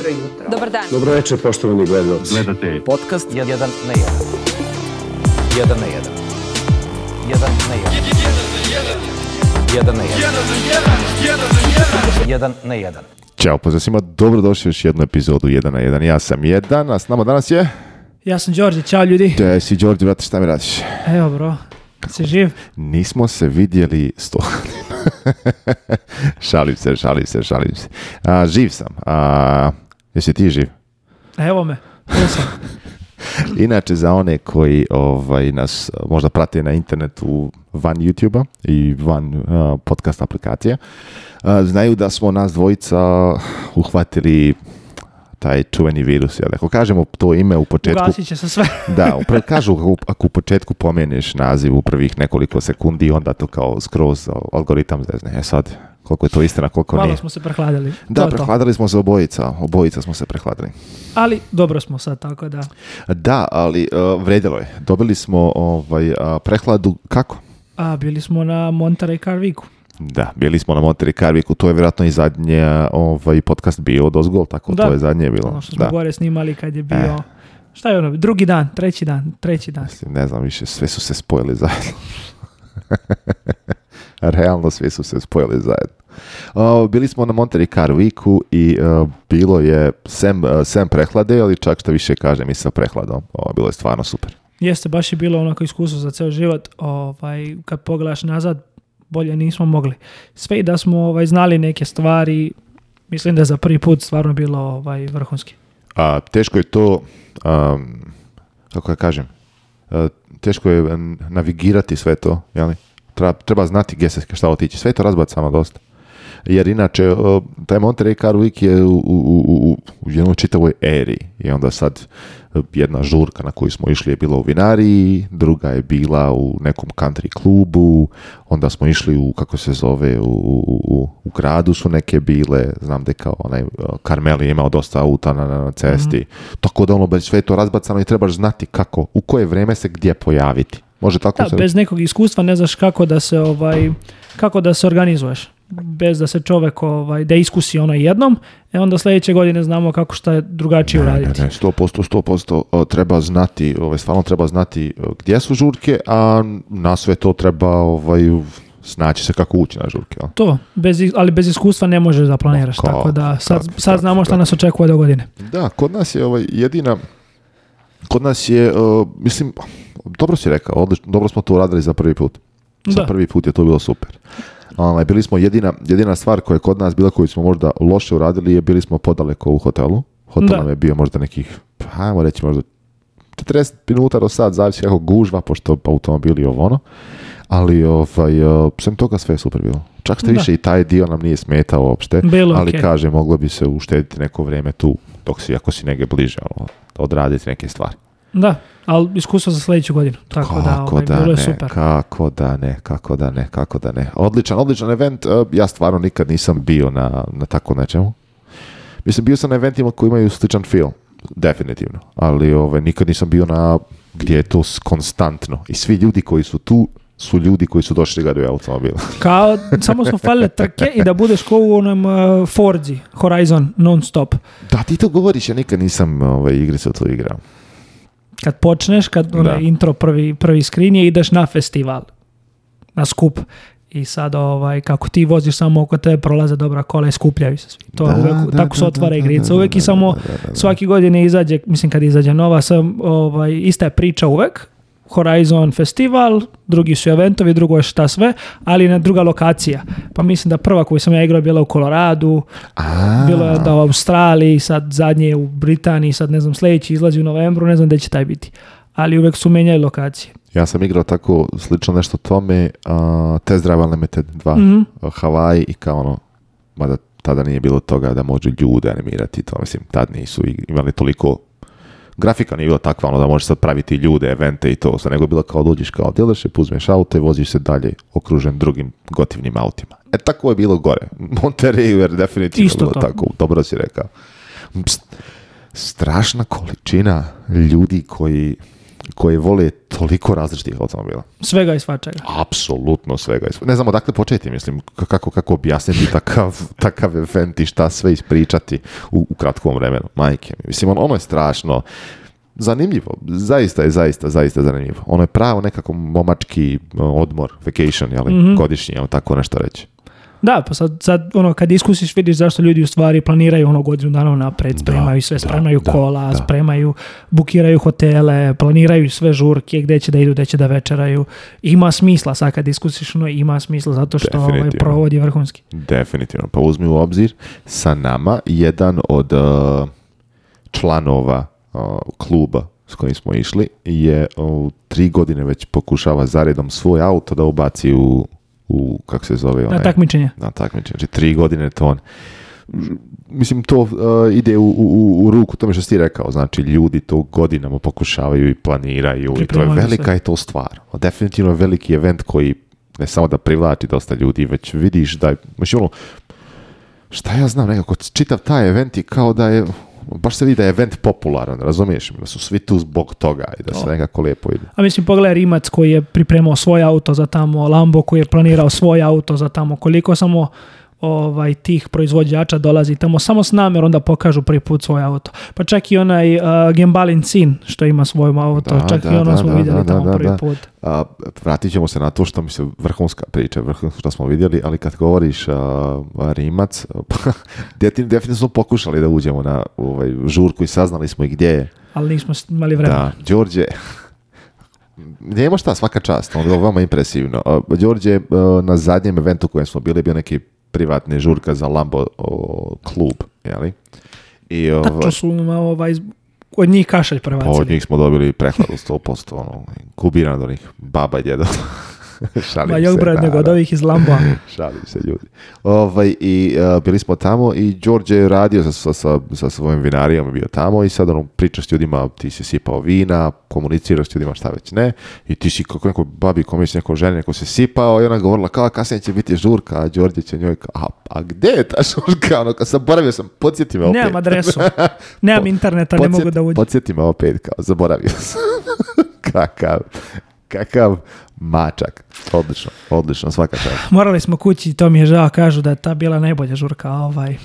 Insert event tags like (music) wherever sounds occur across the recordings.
Dobro jutro. Dobar dan. Dobro večer, poštovani gledalci. Gledate podcast 1 na 1. 1 na 1. 1 na 1. 1 na 1. 1 na 1. 1 na 1. 1 na 1. Ćao, pozdrav svima, dobrodošli u još jednu epizodu 1 na 1. Ja sam jedan, a s nama danas je... Ja sam Đorđe, čao ljudi. Da, si Đorđe, brate, šta mi radiš? Evo bro, si živ? Nismo se vidjeli sto... (laughs) šalim se, šalim se, šalim se. A, živ sam. A, Jesi ti živ? Evo me, (laughs) Inače, za one koji ovaj, nas možda prate na internetu van youtube i van eh, podcast aplikacije, eh, znaju da smo nas dvojica uhvatili taj čuveni virus. Jel? Ako kažemo to ime u početku... Ugasit će se sve. (laughs) da, kažu ako, u početku pomeniš naziv u prvih nekoliko sekundi, onda to kao skroz eh, algoritam zezne. E sad, koliko je to istina, koliko Malo nije. smo se prehladili. Da, to prehladili smo se obojica, obojica smo se prehladili. Ali dobro smo sad, tako da. Da, ali uh, vredilo je. Dobili smo ovaj, prehladu, kako? A, bili smo na Monterey Car Da, bili smo na Monterey Car to je vjerojatno i zadnje ovaj, podcast bio dozgol, tako da. to je zadnje bilo. Ono što smo gore snimali kad je e. bio... Šta je ono? Drugi dan, treći dan, treći dan. Mislim, ne znam više, sve su se spojili zajedno. (laughs) (laughs) realno svi su se spojili zajedno. Uh, bili smo na Monterey Car i e, bilo je sem, uh, sem prehlade, ali čak što više kažem i sa prehladom. bilo je stvarno super. Jeste, baš je bilo onako iskustvo za ceo život. Ovaj, kad pogledaš nazad, bolje nismo mogli. Sve i da smo ovaj, znali neke stvari, mislim da je za prvi put stvarno bilo ovaj, vrhunski. A, teško je to, kako ja kažem, e, teško je navigirati sve to, jel' treba, treba znati gdje se šta otići. Sve to razbacamo dosta. Jer inače, taj Monterey Car Week je u, u, u, u jednoj čitavoj eri. I onda sad e, jedna žurka na koju smo išli je bila u vinariji, druga je bila u nekom country klubu, onda smo išli u, kako se zove, u, u, u gradu su neke bile, znam da je kao onaj Karmeli e, je imao dosta auta na, cesti, mm-hmm. tako da ono, sve je to razbacano i trebaš znati kako, u koje vreme se gdje pojaviti. Može tako da, bez nekog iskustva ne znaš kako da se ovaj kako da se organizuješ bez da se čovjek ovaj, da iskusi ono jednom, e onda sljedeće godine znamo kako šta je drugačije uraditi. Ne, ne, 100%, 100% treba znati, ovaj, stvarno treba znati gdje su žurke, a na sve to treba ovaj, snaći se kako ući na žurke. To, bez, ali bez iskustva ne možeš da planiraš, tako da sad, sad znamo šta nas očekuje do godine. Da, kod nas je ovaj, jedina, kod nas je, mislim, dobro si rekao, odlično, dobro smo to uradili za prvi put. Za prvi put je to bilo super. Ovaj, bili smo jedina, jedina stvar koja je kod nas bila koju smo možda loše uradili je bili smo podaleko u hotelu. Hotel nam je bio možda nekih, pa ajmo reći možda 40 minuta do sat, zavisi kako gužva, pošto automobili ovo ono. Ali ovaj, eh, sem toga sve je super bilo. Čak ste više i taj dio nam nije smetao uopšte, ali okay. kaže moglo bi se uštediti neko vrijeme tu, dok si, ako si negdje bliže, ono, odraditi neke stvari. Da, ali iskustvo za sljedeću godinu. Tako kako ovaj, da, ovaj, ne, super. Kako da ne, kako da ne, kako da ne. Odličan, odličan event. E, ja stvarno nikad nisam bio na, na tako nečemu. Mislim, bio sam na eventima koji imaju sličan film. Definitivno. Ali ovaj, nikad nisam bio na gdje je to konstantno. I svi ljudi koji su tu su ljudi koji su došli gledaju automobil (laughs) Kao, samo su falile trke i da budeš ko u onom uh, Forzi, Horizon, non stop. Da, ti to govoriš, ja nikad nisam ovaj, igrice to igrao. Kad počneš, kad onaj intro prvi, prvi screen je, ideš na festival, na skup. I sad ovaj, kako ti voziš samo oko te, prolaze dobra kola i skupljaju se svi. To, tako se otvara igrica. Uvijek i samo svaki godine izađe, mislim kad izađe nova, sam, ovaj, ista je priča uvek, Horizon festival, drugi su eventovi, drugo je šta sve, ali na druga lokacija. Pa mislim da prva koju sam ja igrao bila u Koloradu, bilo je da u Australiji, sad zadnje u Britaniji, sad ne znam sljedeći izlazi u novembru, ne znam gdje će taj biti. Ali uvek su menjali lokacije. Ja sam igrao tako slično nešto tome, Te Test Drive Unlimited 2, mhm. Hawaii i kao ono, mada tada nije bilo toga da može ljude animirati, to mislim, tad nisu imali toliko grafika nije bila takva ono da možeš sad praviti ljude, evente i to, nego je bila kao dođeš kao dealership, uzmeš auto i voziš se dalje okružen drugim gotivnim autima. E tako je bilo gore. (laughs) Monterey River definitivno Isto bilo tako, dobro si rekao. strašna količina ljudi koji koje vole toliko različitih automobila. Svega i svačega. Apsolutno svega i svačega. Ne znamo dakle početi, mislim, kako, kako objasniti takav, (laughs) takav event i šta sve ispričati u, kratkom vremenu. Majke mi. Mislim, ono, ono je strašno zanimljivo. Zaista je, zaista, zaista zanimljivo. Ono je pravo nekako momački e, odmor, vacation, jel, mm -hmm. godišnji, jel, tako nešto reći. Da, pa sad, ono, kad iskusiš vidiš zašto ljudi u stvari planiraju ono godinu dana napred, spremaju sve, spremaju da, kola, spremaju, bukiraju hotele, planiraju sve žurke, gdje će da idu, gdje će da večeraju. Ima smisla sad kad iskusiš, ono, ima smisla zato što ovaj, provodi vrhunski. Definitivno, pa uzmi u obzir, sa nama jedan od uh, članova uh, kluba s kojim smo išli je u tri godine već pokušava zaredom svoj auto da ubaci u u, kako se zove? na takmičenje. Na takmičenje, znači tri godine to mislim to uh, ide u, u, u ruku tome što si rekao, znači ljudi to godinama pokušavaju i planiraju i to je velika je to stvar. Definitivno je veliki event koji ne samo da privlači dosta ljudi, već vidiš da je, mislim ono, šta ja znam, nekako čitav taj event je kao da je baš se vidi da je event popularan, razumiješ? Da su svi tu zbog toga i da se nekako lijepo ide. A mislim, pogledaj Rimac koji je pripremao svoj auto za tamo, Lambo koji je planirao svoj auto za tamo, koliko samo ovaj tih proizvođača dolazi tamo samo s namjerom da pokažu prvi put svoj auto. Pa čak i onaj uh, Gembalin Cin što ima svoj auto, da, čak i ono smo vidjeli tamo prvi put. vratit ćemo se na to što mi se vrhunska priča, vrhunska što smo vidjeli, ali kad govoriš a, uh, Rimac, (laughs) pa, definitivno smo pokušali da uđemo na ovaj, žurku i saznali smo i gdje je. Ali nismo imali vremena. Da, Đorđe, šta, svaka čast, Ono je vama impresivno. Đorđe, uh, na zadnjem eventu kojem smo bili, bio neki privatne žurka za Lambo o, klub, li? I, ovo, ovaj- Tačno su malo ono, ovaj, od njih kašalj prevacili. Pa od njih smo dobili prehladu 100%, ono, kubiran do njih baba i djeda. (laughs) šalim Ma od ovih iz (laughs) šalim se ljudi. Ovaj, i, e, bili smo tamo i Đorđe je radio sa, sa, sa, svojim vinarijom bio tamo i sad ono pričaš s ljudima ti si sipao vina, komuniciraš s ljudima šta već ne i ti si kako neko babi komis neko ženi neko se sipao i ona govorila kao kasnije će biti žurka a Đorđe će njoj kao a, a gde je ta (laughs) žurka ono kad zaboravio sam podsjeti me opet. Nemam adresu. Nemam interneta, ne mogu da uđem. Podsjeti me opet kao zaboravio sam. Kakav Kakav mačak. Odlično, odlično, svaka čast. (sighs) Morali smo kući, to mi je žao, kažu da je ta bila najbolja žurka, ovaj,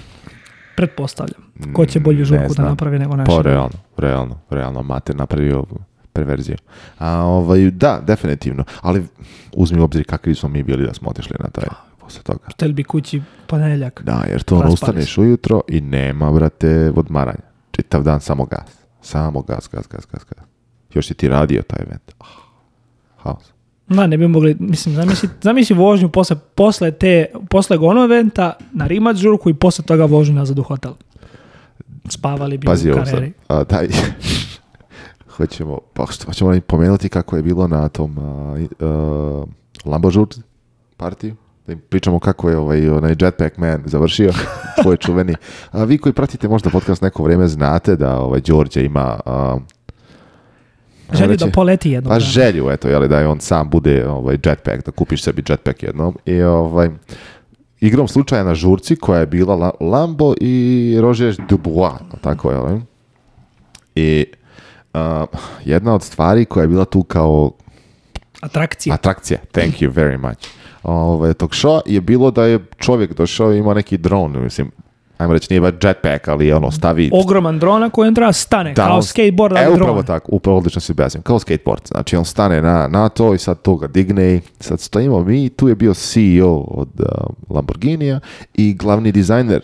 pretpostavljam. Ko će bolju mm, žurku da napravi nego naša? Po, realno, realno, realno, mate napravio preverziju. A, ovaj, da, definitivno, ali uzmi u obzir kakvi smo mi bili da smo otišli na taj posle toga. Htjeli bi kući ponedeljak. Da, jer to ono ustaneš ujutro i nema, brate, odmaranja. Čitav dan samo gas. Samo gas, gas, gas, gas, Još si ti radio taj event. Ah haos. Da, ne bi mogli, mislim, zamisli, zamisli vožnju posle, posle te, posle Gonoventa na Rimac žurku i posle toga vožnju nazad u hotel. Spavali bi Pazi, u kareri. a, daj, (laughs) hoćemo, pa što, hoćemo pomenuti kako je bilo na tom a, a, partiju? da im pričamo kako je ovaj, onaj Jetpack Man završio, (laughs) tvoj čuveni. A vi koji pratite možda podcast neko vrijeme znate da ovaj Đorđe ima Želju da poleti jednom. Pa želju, eto, jeli, da je on sam bude ovaj, jetpack, da kupiš sebi jetpack jednom. I ovaj, igrom slučaja na žurci koja je bila Lambo i Roger Dubois, tako je. I jedna od stvari koja je bila tu kao... Atrakcija. Atrakcija, thank you very much. Ove, ovaj, tog šo je bilo da je čovjek došao i imao neki dron, mislim, ajmo reći, nije baš jetpack, ali ono, stavi... Ogroman dron na kojem treba stane, da, kao skateboard, ali e, upravo tako, upravo odlično se objasnim, kao skateboard. Znači, on stane na, na to i sad to ga digne i sad stojimo mi, tu je bio CEO od uh, Lamborghinija i glavni dizajner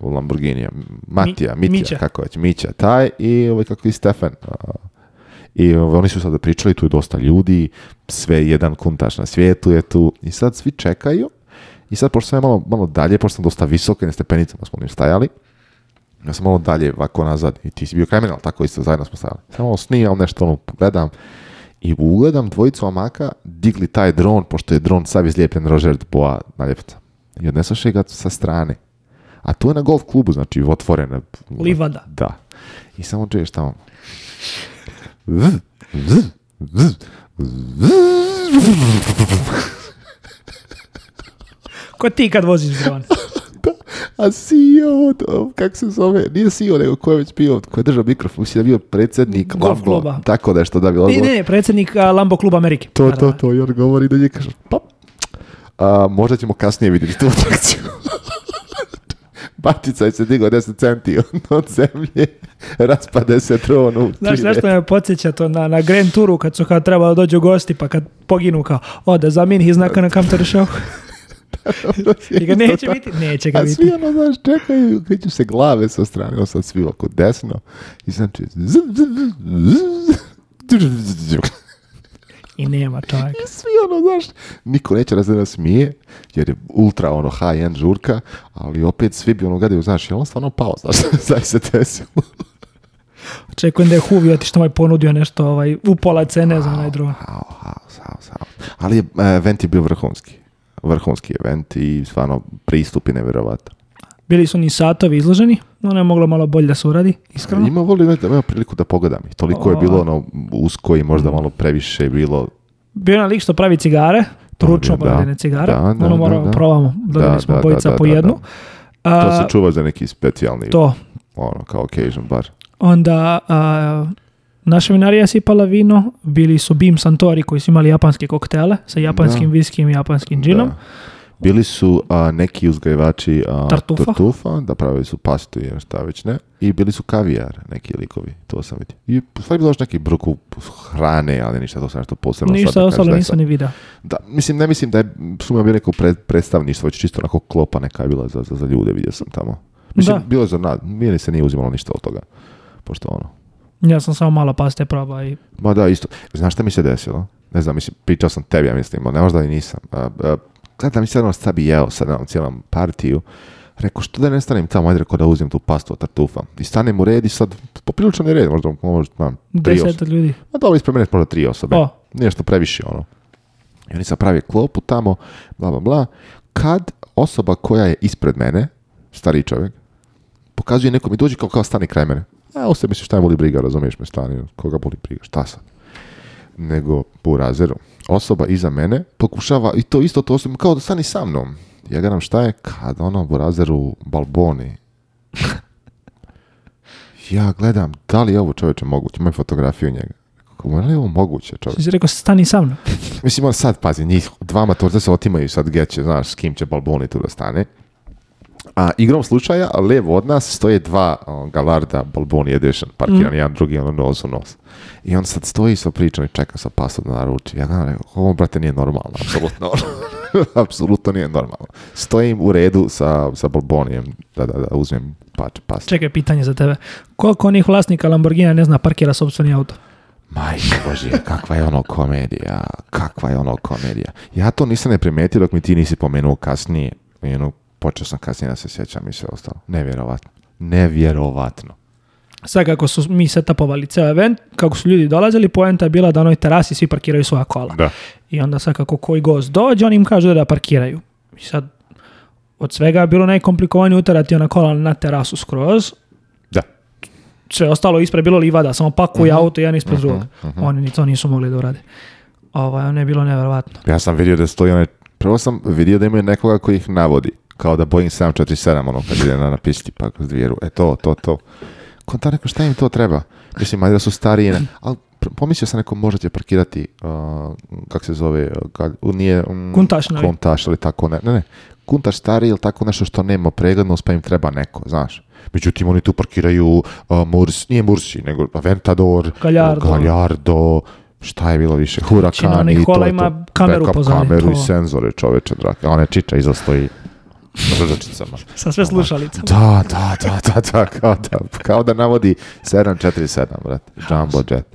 u Lamborghinija, Matija, Mi, Mitija, Mića. kako već, Mića, taj i ovaj kakvi Stefan. i ovaj, oni su sada pričali, tu je dosta ljudi, sve jedan kuntaš na svijetu je tu i sad svi čekaju i sad, pošto sam ja malo, malo dalje, pošto sam dosta visoke na stepenicama pa smo njim stajali, ja sam malo dalje ovako nazad i ti si bio kamen, tako isto, zajedno smo stajali. Samo malo snijam nešto, ono, pogledam i ugledam dvojicu amaka digli taj dron, pošto je dron sav izlijepljen Roger Boa naljepnica. I odnesoše ga sa strane. A to je na golf klubu, znači otvorena. Livada. Da. I samo čuješ tamo. Ko ti kad voziš dron. (laughs) da, a CEO, to, kak se zove, nije CEO, nego ko je već bio, ko je držao mikrofon, mislim da je bio predsjednik Golf kluba. Tako nešto da bi Ne, ne, predsjednik Lambo kluba Amerike. To, to, to, i on govori da nje kaže, pa, a, možda ćemo kasnije vidjeti tu atrakciju. (laughs) Batica je se digao 10 centi od zemlje, (laughs) raspade se tronu. u Znaš nešto me podsjeća to na, na Grand Touru kad su kad trebalo dođu gosti pa kad poginu kao, o, da that mean he's not gonna come to the show? I ga (laughs) neće biti, neće ga biti. A svi ono, znaš, čekaju, kriću se glave sa strane, ono sad svi oko desno, i znači, zzz, zzz, i nema čovjeka. I svi ono, znaš, niko neće da da smije, jer je ultra ono high-end žurka, ali opet svi bi ono gledaju, znaš, je on stvarno pao, znaš, znaš (laughs) se desilo. Očekujem da je Huvi mu moj ponudio nešto ovaj, u pola cene za onaj drugo. Hao, hao, hao, hao. Ali je uh, Venti bio vrhunski vrhunski event i stvarno pristupi nevjerovatan. Bili su ni satovi izloženi, no ne moglo malo bolje da se uradi, iskreno. Ima da priliku da pogledam i toliko je bilo ono usko i možda malo previše je bilo. Bio je lik što pravi cigare, tručno pojedine cigare, ono moramo da, probamo, smo bojica po jednu. to se čuva za neki specijalni, to. ono, kao occasion bar. Onda, Naša vinarija sipala vino, bili su Bim Santori koji su imali japanske koktele sa japanskim viskim i japanskim džinom. Bili su neki uzgajivači a, tartufa. da pravili su pastu i šta već ne. I bili su kavijar neki likovi, to sam vidio. I stvari bilo još neki bruku hrane, ali ništa to sam nešto posebno. Ništa ostalo nisam ni vidio. Da, mislim, ne mislim da je, suma bi rekao, pred, predstavništvo, već čisto onako klopa neka je bila za, za, za ljude, vidio sam tamo. Mislim, bilo je za nad, mi se nije uzimalo ništa od toga, pošto ono, ja sam samo mala paste probao i... Ma da, isto. Znaš šta mi se desilo? Ne znam, mislim, pričao sam tebi, ja mislim, ne možda i nisam. Kad mi se ono sad bi jeo sad na cijelom partiju. Rekao, što da ne stanem tamo, ajde rekao da uzim tu pastu od tartufa. I stanem u red i sad, popriličan je red, možda, možda, tri ljudi. Ma dobro, ispred mene možda tri osobe. O. Nešto previše, ono. I oni sad pravi klopu tamo, bla, bla, bla. Kad osoba koja je ispred mene, stari čovjek, pokazuje nekom i dođe kao, kao stani kraj mene. A ostaje se šta je boli briga, razumiješ me stani, koga boli briga, šta sad? Nego po razeru. Osoba iza mene pokušava, i to isto to osim kao da stani sa mnom. Ja gledam šta je kad ono razeru balboni. (laughs) ja gledam, da li je ovo čovječe moguće? Imam fotografiju njega. Kako je ovo moguće, čovječe? Si rekao, stani sa mnom. (laughs) Mislim, on sad, pazi, njih dvama maturca se otimaju sad geće, znaš, s kim će balboni tu da stane. A igrom slučaja, levo od nas stoje dva on, Galarda Balboni Edition, parkiran mm. jedan drugi, ono nos u nos. I on sad stoji sa pričom i čeka sa pasom da naruči. Ja gledam, ovo brate nije normalno, apsolutno. (laughs) apsolutno nije normalno. Stojim u redu sa, sa Balbonijem da, da, uzmem pač pas. Čekaj, pitanje za tebe. Koliko onih vlasnika Lamborghini ne zna parkira sobstveni auto? Maj kakva je ono komedija, kakva je ono komedija. Ja to nisam ne primetio dok mi ti nisi pomenuo kasnije, jednu počeo sam kasnije da se sjećam i sve ostalo. Nevjerovatno. Nevjerovatno. Sve kako su mi setapovali ceo event, kako su ljudi dolazili, poenta je bila da onoj terasi svi parkiraju svoja kola. Da. I onda sad kako koji gost dođe, oni im kažu da parkiraju. I sad od svega je bilo najkomplikovanije utarati ona kola na terasu skroz. Da. Sve ostalo ispred bilo livada, samo pakuju uh mhm. auto jedan ispred uh mhm, -huh. drugog. Uh Oni ni to nisu mogli da urade. Ovo, ovaj, ono je bilo nevjerovatno. Ja sam vidio da stoji onaj... Prvo sam vidio da imaju nekoga koji ih navodi kao da Boeing 747, ono, kad ide na, na pak pa kroz E to, to, to. Konta neko, šta im to treba? Mislim, ajde da su starije, ali pomislio sam neko možda će parkirati, uh, kak se zove, uh, kad, nije... Um, kuntaš, ne? Kuntaš ili tako, ne, ne, ne. Kuntaš stari ili tako nešto što nema preglednost, pa im treba neko, znaš. Međutim, oni tu parkiraju uh, Murs, nije Mursi, nego Aventador, Galjardo, šta je bilo više, znači, Huracan i to, to. kameru, Backup kameru i senzore, čoveče, drake. One ne, čiča iza ružočicama. Sa sve ovaj, slušalicama. Da, da, da, da, da, kao da, kao da navodi 747, brate, Jumbo Jet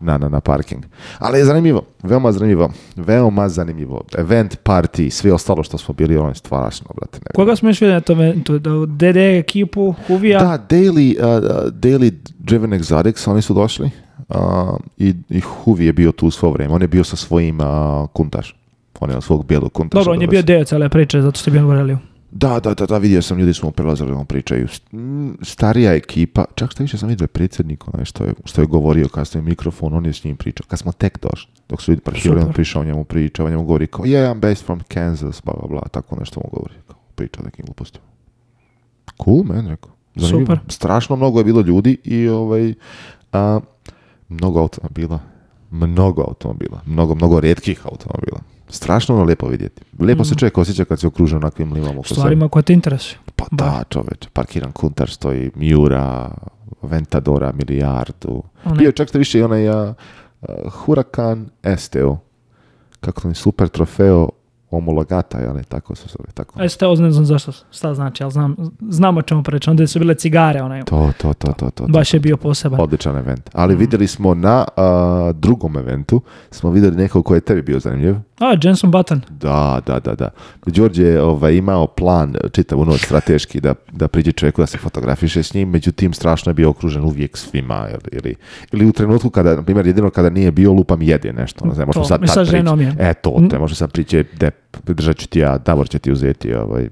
na, na, na parking. Ali je zanimljivo, veoma zanimljivo, veoma zanimljivo. Event party, sve ostalo što smo bili, ono je stvarašno, brate. Koga smo još vidjeli na tom eventu? DD ekipu, Huvija? Da, Daily, uh, uh, Daily Driven Exotics, oni su došli uh, i, i Huvi je bio tu svo vrijeme. On je bio sa svojim uh, kuntaš. On je od svog bijelog kuntaša. Dobro, on je bio deo cele priče, zato što je bio u Reliju. Da, da, da, vidio sam, ljudi smo prelazili on pričaju. Starija ekipa, čak što više sam vidio predsjednik, onaj što je, što je govorio kasnije mikrofon, on je s njim pričao. Kad smo tek došli, dok su ljudi parkirali, on prišao njemu pričao, on njemu govori kao, yeah, I'm based from Kansas, bla, bla, bla, tako nešto mu govori. Kao, pričao nekim glupostima. Cool, man, rekao. Zanimljivo. Super. Strašno mnogo je bilo ljudi i ovaj, a, mnogo automobila. Mnogo automobila. Mnogo, mnogo redkih automobila strašno ono lijepo vidjeti. Lijepo mm. se čovjek osjeća kad se okruži onakvim U Stvarima koje te interesuju. Pa da, da Parkiran kuntar stoji, Miura, Ventadora, Milijardu. Bio čak ste više i onaj uh, Huracan STO. Kako je super trofeo homologata, ali tako se zove. Tako. STO ne znam zašto, šta znači, ali znam, znam o čemu pričam. Onda su bile cigare onaj. To, to, to, to. to, Baš je bio poseban. Odličan event. Ali mm. vidjeli smo na drugom eventu, smo vidjeli nekog koji je tebi bio zanimljiv. A, Jenson Button. Da, da, da, da. Đorđe je ovaj, imao plan čitav noć strateški da, da priđe čovjeku da se fotografiše s njim, međutim strašno je bio okružen uvijek svima. Ili, ili u trenutku kada, na primjer, jedino kada nije bio lupam jede nešto. Ono, ne znam, možemo sad, ženom je. E, to, mm. to je, možemo sad prići, de, držat ću ti ja, Davor će ti uzeti ovaj,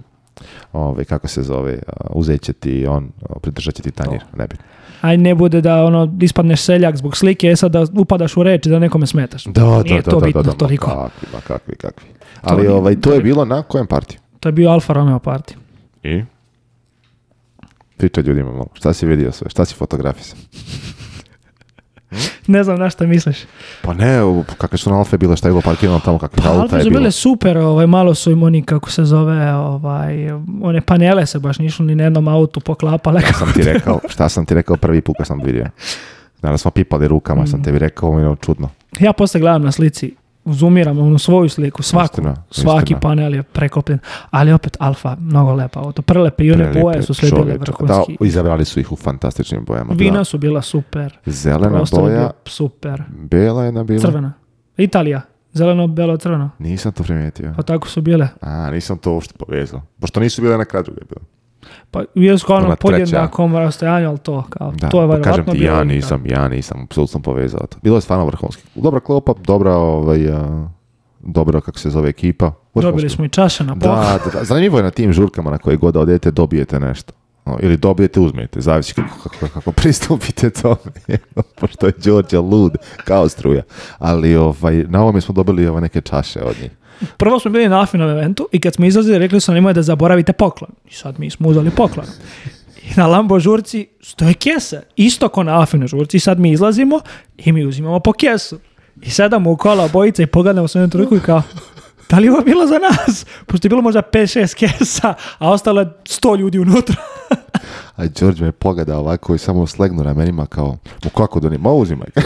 ovaj, kako se zove, uzet će ti on, pridržat će ti ne nebitno aj ne bude da ono ispadneš seljak zbog slike, e sad da upadaš u reč da nekome smetaš. Da, da, Nije to bitno toliko. Kakvi, kakvi, kakvi. Ali to, ovaj, to je bilo na kojem partiju? To je bio Alfa Romeo parti. I? Pričaj ljudima malo, šta si vidio sve, šta si fotografisao? Hm? ne znam na šta misliš. Pa ne, kakve su na Alfe bile, šta je bilo parkirano tamo, kakve pa, su bile super, ovaj, malo su im oni, kako se zove, ovaj, one panele se baš nišu ni na jednom autu poklapale. Šta sam ti rekao, šta sam ti rekao prvi put kad sam vidio. Danas smo pipali rukama, mm. sam tebi rekao, ono čudno. Ja posle gledam na slici zoomiram onu svoju sliku, svaku, svaki panel je prekopljen, ali opet alfa, mnogo lepa auto, prelepe i one boje su sve bile vrhunski. izabrali su ih u fantastičnim bojama. Vina su bila super. Zelena boja. super. Bela je na bila. Crvena. Italija. Zeleno, belo, crveno. Nisam to primijetio. Pa tako su bile. A, nisam to uopšte povezao. Pošto nisu bile na kraju bilo. Pa je ono podjednakom rastojanju, ali to, kao, da, to je pa kažem ti, ja nisam, ja nisam, apsolutno povezao to. Bilo je stvarno vrhunski. Dobra klopa, dobra, ovaj, uh, dobro kako se zove ekipa. Dobili smo i čaše na pola. Da, Zanimljivo je na tim žurkama na koje god odete, dobijete nešto. ili dobijete, uzmijete, zavisi kako, kako, (laughs) pristupite tome, (laughs) pošto je Đorđe lud, kao struja. Ali ovaj, na ovome smo dobili ove ovaj, neke čaše od njih. Prvo smo bili na Afinom eventu i kad smo izlazili rekli su nam da zaboravite poklon. I sad mi smo uzeli poklon. I na Lambo žurci stoje kese. Isto ko na Afinu žurci. sad mi izlazimo i mi uzimamo po kesu. I sedamo u kola bojice i pogledamo se na jednu i kao, da li je ovo bilo za nas? Pošto je bilo možda 5-6 kesa, a ostalo je 100 ljudi unutra. (laughs) a George me pogleda ovako i samo slegnu ramenima kao, u kako do nima uzimaj? (laughs)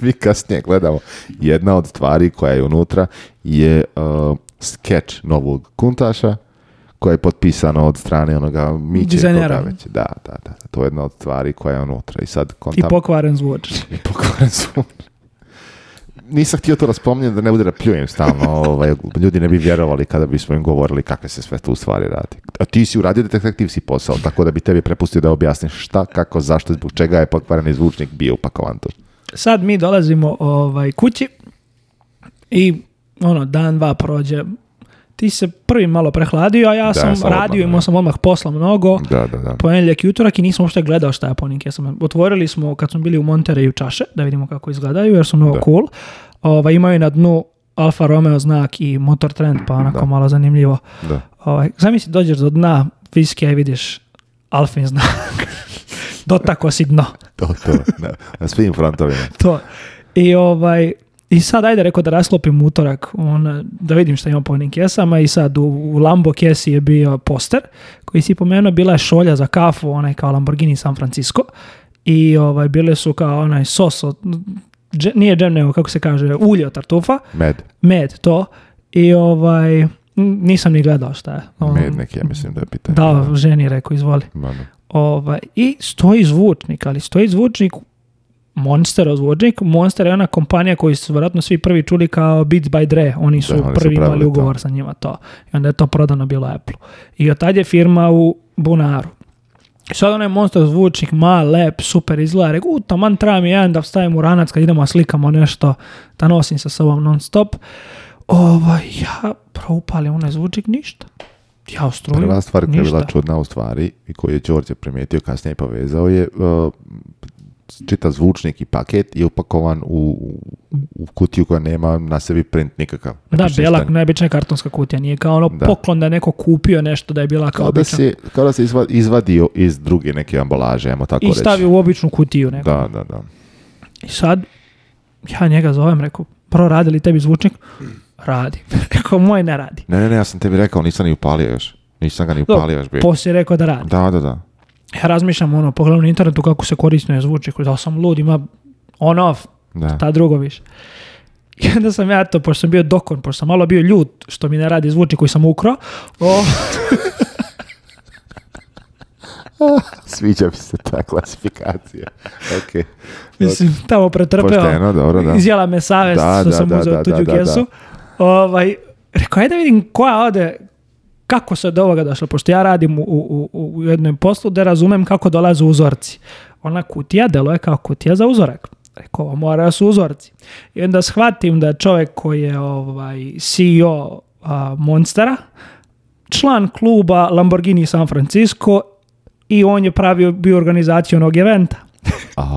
mi kasnije gledamo. Jedna od tvari koja je unutra je uh, skeč novog Kuntaša, koja je potpisana od strane onoga Miće Da, da, da. To je jedna od tvari koja je unutra. I, sad kontam... (laughs) I pokvaren zvuč. pokvaren Nisam htio to raspominjati da ne bude da pljujem stalno. Ovaj, ljudi ne bi vjerovali kada bismo im govorili kakve se sve tu stvari radi. A ti si uradio detektiv si posao, tako da bi tebi prepustio da objasniš šta, kako, zašto, zbog čega je pokvareni zvučnik bio upakovan tu sad mi dolazimo ovaj, kući i ono, dan, dva prođe, ti se prvi malo prehladio, a ja sam, radio, imao sam odmah posla mnogo, da, da, i utorak i nisam uopšte gledao šta je ponik. Ja sam, otvorili smo, kad smo bili u u čaše, da vidimo kako izgledaju, jer su mnogo cool. Ovaj, imaju na dnu Alfa Romeo znak i Motor Trend, pa onako malo zanimljivo. Da. Ovaj, zamisli, dođeš do dna, viske i vidiš Alfin znak. (laughs) Dotako si dno to, to, na, na svim frontovima. to. I ovaj, i sad ajde rekao da rasklopim utorak, on, da vidim šta ima po onim kesama i sad u, Lambo kesi je bio poster koji si pomenuo, bila je šolja za kafu, onaj kao Lamborghini San Francisco i ovaj, bile su kao onaj sos od, dže, nije džem nego kako se kaže, ulje od tartufa. Med. Med, to. I ovaj, nisam ni gledao šta je. On, Med neki, ja mislim da je pitanje. Da, ženi je rekao, izvoli. Ovaj, I stoji zvučnik, ali stoji zvučnik Monster zvučnik. Monster je ona kompanija koju su vjerojatno svi prvi čuli kao Beats by Dre. Oni su prvi imali ugovor to. sa njima to. I onda je to prodano bilo Apple. I od tad je firma u bunaru. Sad onaj monster zvučnik, ma lep, super izgleda. Reku, u, tram treba mi jedan da stavim u ranac kad idemo slikamo nešto, da nosim sa sobom non stop. Ovo, ovaj, ja proupalim onaj zvučnik, ništa. Ja, struju, Prva stvar koja je bila čudna u stvari i koju je Đorđe primijetio kasnije povezao je uh, čita zvučnik i paket je upakovan u, u kutiju koja nema na sebi print nikakav. Znači, da, bela, kartonska kutija, nije kao ono poklon da neko kupio nešto da je bila kao, obična. Da kao da se izvadio iz druge neke ambalaže, ajmo tako I reći. I stavio u običnu kutiju neko. Da, da, da. I sad, ja njega zovem, rekao, proradili tebi zvučnik, Radi. (laughs) Rekao, moj ne radi. Ne, ne, ne, ja sam tebi rekao, nisam ni upalio još. Nisam ga ni upalio još. Bio. Poslije je rekao da radi. Da, da, da. Ja razmišljam ono, pogledam na internetu kako se koristi je zvuči, da sam lud, ima on-off, da. ta drugo više. I onda sam ja to, pošto sam bio dokon, pošto sam malo bio ljud što mi ne radi zvuči koji sam ukro. O... (laughs) Sviđa mi se ta klasifikacija. Okay. Mislim, tamo pretrpeo. Pošteno, dobro, da. Izjela me savest što sam da, uzeo tuđu kesu. Ovaj, rekao, ajde vidim koja ode, kako se do ovoga došlo, pošto ja radim u, u, u jednom poslu da razumem kako dolaze uzorci. Ona kutija deluje kao kutija za uzorak. Rekao, ovo mora su uzorci. I onda shvatim da čovjek koji je ovaj, CEO Monstera, član kluba Lamborghini San Francisco i on je pravio, bio organizaciju onog eventa.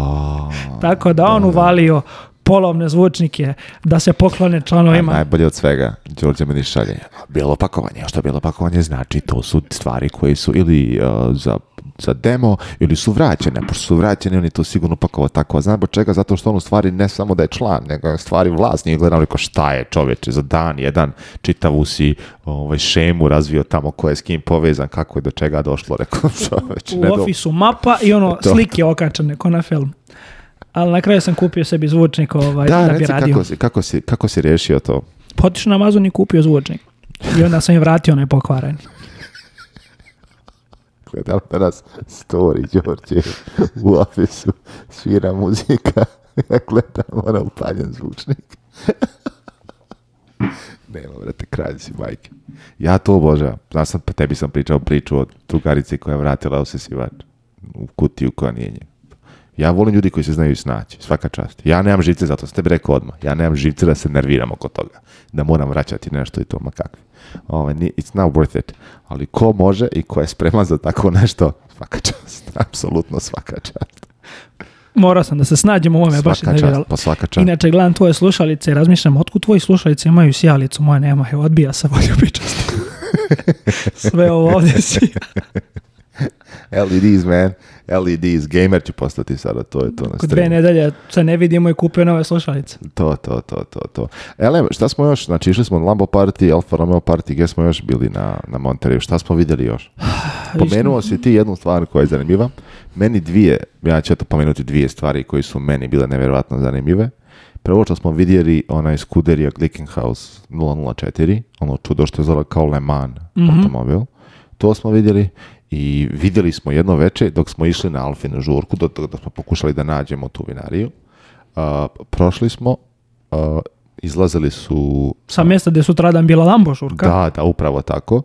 (laughs) Tako da on uvalio polovne zvučnike da se poklone članovima. A najbolje od svega, Đorđe meni šalje, Bilo pakovanje. što bilo pakovanje znači? To su stvari koje su ili uh, za za demo ili su vraćene, pošto su vraćene, oni to sigurno pakovao tako. A znam čega, zato što on u stvari ne samo da je član, nego je u stvari vlasnik. I gledam šta je čoveče, za dan jedan čitavu si ovaj, šemu razvio tamo ko je s kim povezan, kako je do čega došlo, rekao (laughs) čoveče. U ofisu mapa i ono, slike okačane, ko na film ali na kraju sam kupio sebi zvučnik ovaj, da, da bi radio. Kako, si, kako, kako si rješio to? Potišao na Amazon i kupio zvučnik. I onda sam im vratio onaj pokvaran. Gledam danas story, Đorđe, u ofisu svira muzika, ja gledam ono upaljen zvučnik. (laughs) Nema, vrate, kralj si, majke. Ja to obožavam. Znaš sam, pa tebi sam pričao priču o drugarici koja je vratila osesivač u kutiju koja nije njega. Ja volim ljudi koji se znaju snaći, svaka čast. Ja nemam živce, zato ste bi rekao odmah. Ja nemam živce da se nerviram oko toga. Da moram vraćati nešto i to, ma kakvi. Ove, ovaj, it's not worth it. Ali ko može i ko je spreman za tako nešto, svaka čast. (laughs) Apsolutno svaka čast. Morao sam da se snađem u ovome, baš čast, pa svaka čast. Inače, gledam tvoje slušalice i razmišljam, otkud tvoji slušalice imaju sjalicu, moja nema, je odbija sa (laughs) volju (laughs) Sve ovo ovdje si. LEDs, (laughs) man. LEDs. Gamer će postati sada, to je to na dve nedelje se ne vidimo i kupio nove slušalice. To, to, to, to, to. Ele, šta smo još, znači išli smo na Lambo Party, Alfa Romeo Party, gdje smo još bili na, na Monteriju, šta smo vidjeli još? (sighs) Pomenuo si ti jednu stvar koja je zanimljiva. Meni dvije, ja ću to pomenuti dvije stvari koje su meni bile nevjerojatno zanimljive. Prvo što smo vidjeli onaj skuderija Glickenhaus 004, ono čudo što je zove kao Le Mans mhm. automobil. To smo vidjeli i vidjeli smo jedno veče dok smo išli na Alfinu žurku, dok, da smo pokušali da nađemo tu vinariju, prošli smo, izlazili su... Sa mjesta gdje su dan bila Lambo žurka. Da, da, upravo tako.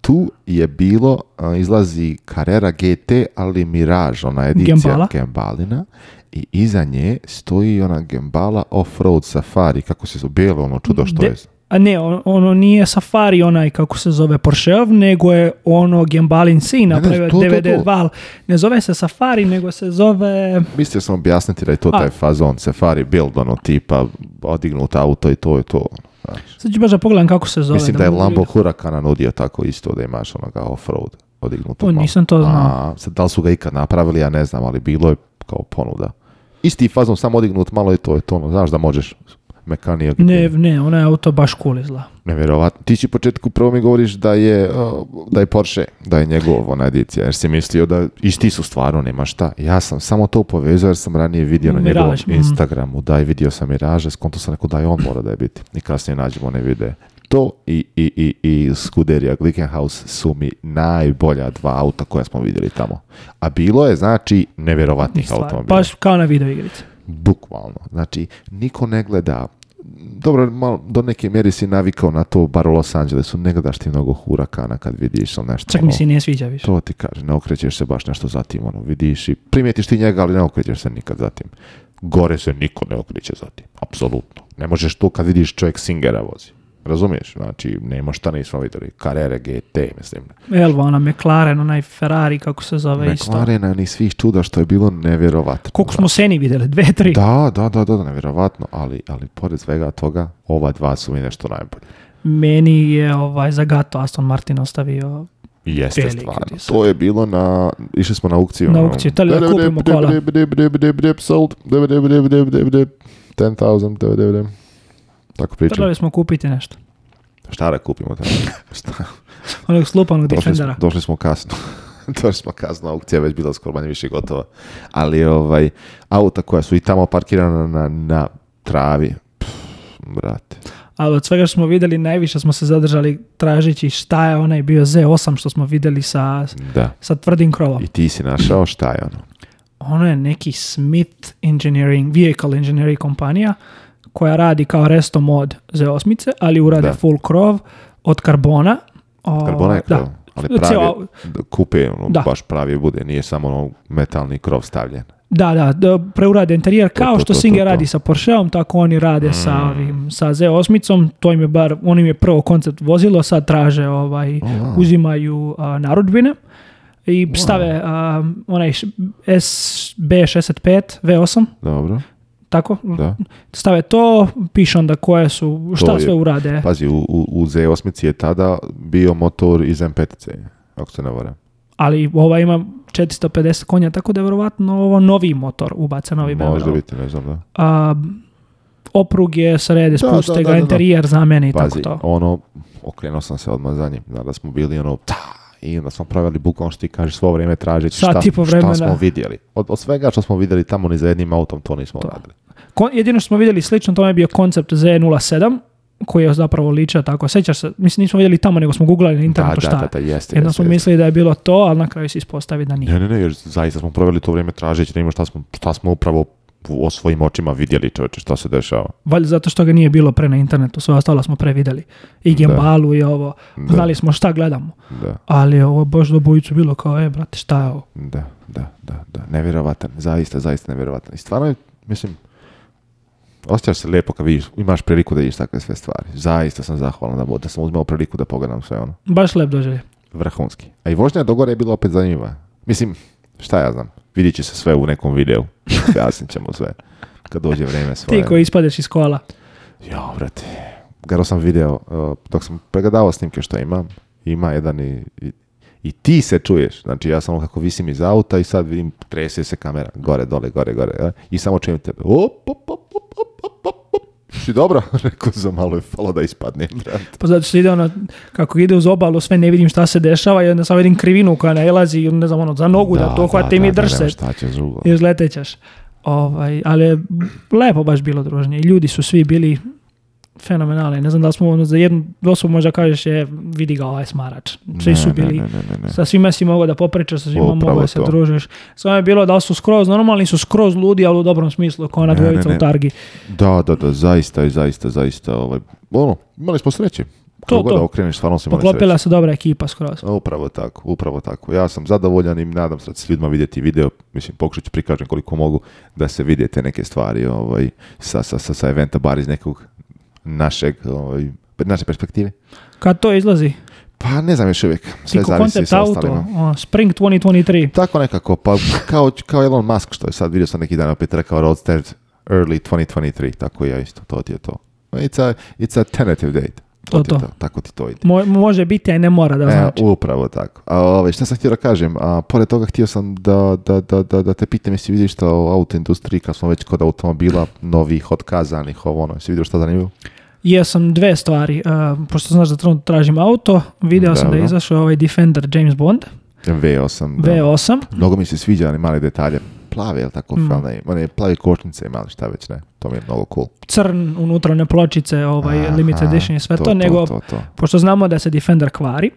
tu je bilo, izlazi Carrera GT, ali Mirage, ona edicija Gembalina. I iza nje stoji ona Gembala Offroad Safari, kako se zove, bijelo ono čudo što De, je. A ne, ono nije Safari onaj kako se zove Porscheov, nego je ono Gembalin sina, napravio DVD val. Ne zove se Safari, nego se zove... Mislio sam objasniti da je to A. taj fazon Safari build, ono tipa odignut auto i to je to. znači Sad ću baš da pogledam kako se zove. Mislim da, je Lambo Huracan nudio tako isto da imaš onoga off-road O, nisam to znao. Sad, da li su ga ikad napravili, ja ne znam, ali bilo je kao ponuda. Isti fazon, samo odignut malo i to je to, ono, znaš da možeš Mekanija. Ne, ne, ona je auto baš cool izla. Nevjerovatno. Ti si u početku prvo mi govoriš da je, e, da je Porsche, da je njegov ona edicija, jer si mislio da isti su stvarno, nema šta. Ja sam samo to povezao jer sam ranije vidio na njegovom mhm. Instagramu, da video vidio sam s skonto sam rekao da je on mora da je biti. I kasnije nađemo one videe. To i, i, i, i Scuderia Glickenhaus su mi najbolja dva auta koja smo vidjeli tamo. A bilo je, znači, nevjerovatnih automobila. Baš kao na video igrici. Bukvalno. Znači, niko ne gleda dobro, malo, do neke mjeri si navikao na to, bar u Los Angelesu, ne gledaš ti mnogo hurakana kad vidiš ili nešto. Čak mi ono. se ne sviđa više. To ti kaže, ne okrećeš se baš nešto zatim, ono, vidiš i primijetiš ti njega, ali ne okrećeš se nikad zatim. Gore se niko ne okreće tim. apsolutno. Ne možeš to kad vidiš čovjek Singera vozi. Razumiješ? Znači, nema šta nismo vidjeli. Carrera GT, mislim. Elva, ona McLaren, onaj Ferrari, kako se zove isto. McLaren, ni svih čuda što je bilo nevjerovatno. Koliko smo seni videli, Dve, tri? Da, da, da, da, nevjerovatno. Ali, ali pored svega toga, ova dva su mi nešto najbolje. Meni je ovaj, zagato Aston Martin ostavio Jeste stvarno. To je bilo na... Išli smo na aukciju. Na aukciju, tali da kupimo kola. 10,000. Tako pričam. Trebali smo kupiti nešto. Šta da kupimo (laughs) Šta? Onog slupanog defendera. Smo, došli smo kasno. (laughs) došli smo kasno, aukcija je već bila skoro manje više gotova. Ali ovaj, auta koja su i tamo parkirana na, na travi. brate. Ali od svega što smo vidjeli, najviše smo se zadržali tražići šta je onaj bio Z8 što smo vidjeli sa, da. sa tvrdim krovom. I ti si našao šta je ono? Ono je neki Smith Engineering, Vehicle Engineering kompanija koja radi kao resto mod Z8, ali urade da. full krov od karbona. karbona je da. ali pravi, kupe, ono, da. baš pravi bude, nije samo ono metalni krov stavljen. Da, da, preurade interijer kao što to, Singer radi sa Porscheom, tako oni rade mm. sa ovim, sa Z8, to im je bar, on im je prvo koncept vozilo, sad traže, ovaj, oh. uzimaju a, i stave onaj sb 65 V8. Dobro tako? Da. Stave to, piše onda koje su, šta sve urade. Pazi, u, u Z8 je tada bio motor iz m 5 ako se ne vore. Ali ova ima 450 konja, tako da je vjerovatno ovo novi motor ubaca, novi BMW. Možda biti, ne znam, da. A, oprug je srede, spuste ga, interijer zameni, tako to. ono, okrenuo sam se odmah za njim, da smo bili ono, ta, i onda smo proveli bukvalno što ti kažeš svo vrijeme tražeći šta, šta smo vidjeli. Od, od, svega što smo vidjeli tamo ni za jednim autom to nismo to. radili. jedino što smo vidjeli slično to je bio koncept Z07 koji je zapravo liča tako. Sećaš se, mislim nismo vidjeli tamo nego smo googlali na internetu šta. Da, da, jeste. Jedno smo mislili da je bilo to, ali na kraju se ispostavi da nije. Ne, ne, ne, zaista smo proveli to vrijeme tražeći da ima šta smo, šta smo upravo o svojim očima vidjeli čovječe što se dešava. Valjda zato što ga nije bilo pre na internetu, sve ostalo smo pre vidjeli. I Gembalu i ovo, da. znali smo šta gledamo. Ali ovo baš do bojicu bilo kao, e brate šta je ovo? Da, da, da, da, nevjerovatan, zaista, zaista nevjerovatan. I stvarno, mislim, osjećaš se lijepo kad vidiš, imaš priliku da vidiš takve sve stvari. Zaista sam zahvalan da, da sam uzmeo priliku da pogledam sve ono. Baš lep doželje. Vrhunski. A i vožnja dogore je bila opet zanimljiva. Mislim, Šta ja znam? Vidjet će se sve u nekom videu. (laughs) Jasnit ćemo sve. Kad dođe vrijeme svoje. Ti koji ispadeš iz kola. Ja, vrati. Gledao sam video, uh, dok sam pregledavao snimke što imam, ima jedan i, ti se čuješ. Znači ja samo kako visim iz auta i sad vidim, trese se kamera, gore, dole, gore, gore. I samo čujem tebe. Op, op, op, op, op, op, si dobro? (laughs) Rekao za malo je falo da ispadne, Pa zato što ide ono, kako ide uz obalu, sve ne vidim šta se dešava i onda samo vidim krivinu koja nailazi ne znam ono, za nogu da, to hvate da, mi da, drž se. Šta će I Ovaj, ali lepo baš bilo druženje. Ljudi su svi bili fenomenalni. Ne znam da smo ono za jednu osobu možda kažeš je vidi ga ovaj smarač. Svi su bili, sa svima si mogao da popričaš, sa svima mogao da se družiš. Samo je bilo da su skroz normalni, su skroz ludi, ali u dobrom smislu, kao ona dvojica u targi. Da, da, da, zaista, zaista, zaista. Ovaj, ono, imali smo sreće. To, to. Da okreneš, stvarno se Poklopila se dobra ekipa skroz. Upravo tako, upravo tako. Ja sam zadovoljan i nadam se da će ljudima vidjeti video. Mislim, pokušat ću prikažem koliko mogu da se vidite neke stvari ovaj, sa, sa, sa, sa eventa, bar iz nekog našeg, ovaj, naše perspektive. Kad to izlazi? Pa ne znam još uvijek. Sve Tiko zavisi sa auto, uh, Spring 2023. Tako nekako, pa kao, kao Elon Musk što je sad vidio sam neki dan opet rekao Roadster early 2023, tako je isto, to ti je to. It's a, it's a tentative date. To, to, to. to. Tako ti to ide. Mo, može biti, a ne mora da e, znači. upravo tako. A, ove, ovaj, šta sam htio da kažem? A, pored toga htio sam da, da, da, da, da te pitam jesi vidio šta o autoindustriji, kad smo već kod automobila novih, otkazanih, ovo ono. Jesi vidio šta zanimljivo? sam dve stvari. Uh, pošto znaš da trenutno tražim auto, video sam da je izašao ovaj Defender James Bond. V8. Da. V8. Mnogo mi se sviđa ali mali detalje. Plave, jel tako, mm. plavi one plave i malo šta već ne. To mi je mnogo cool. Crn one pločice, ovaj, Aha, limited edition i sve to, nego, pošto znamo da se Defender kvari,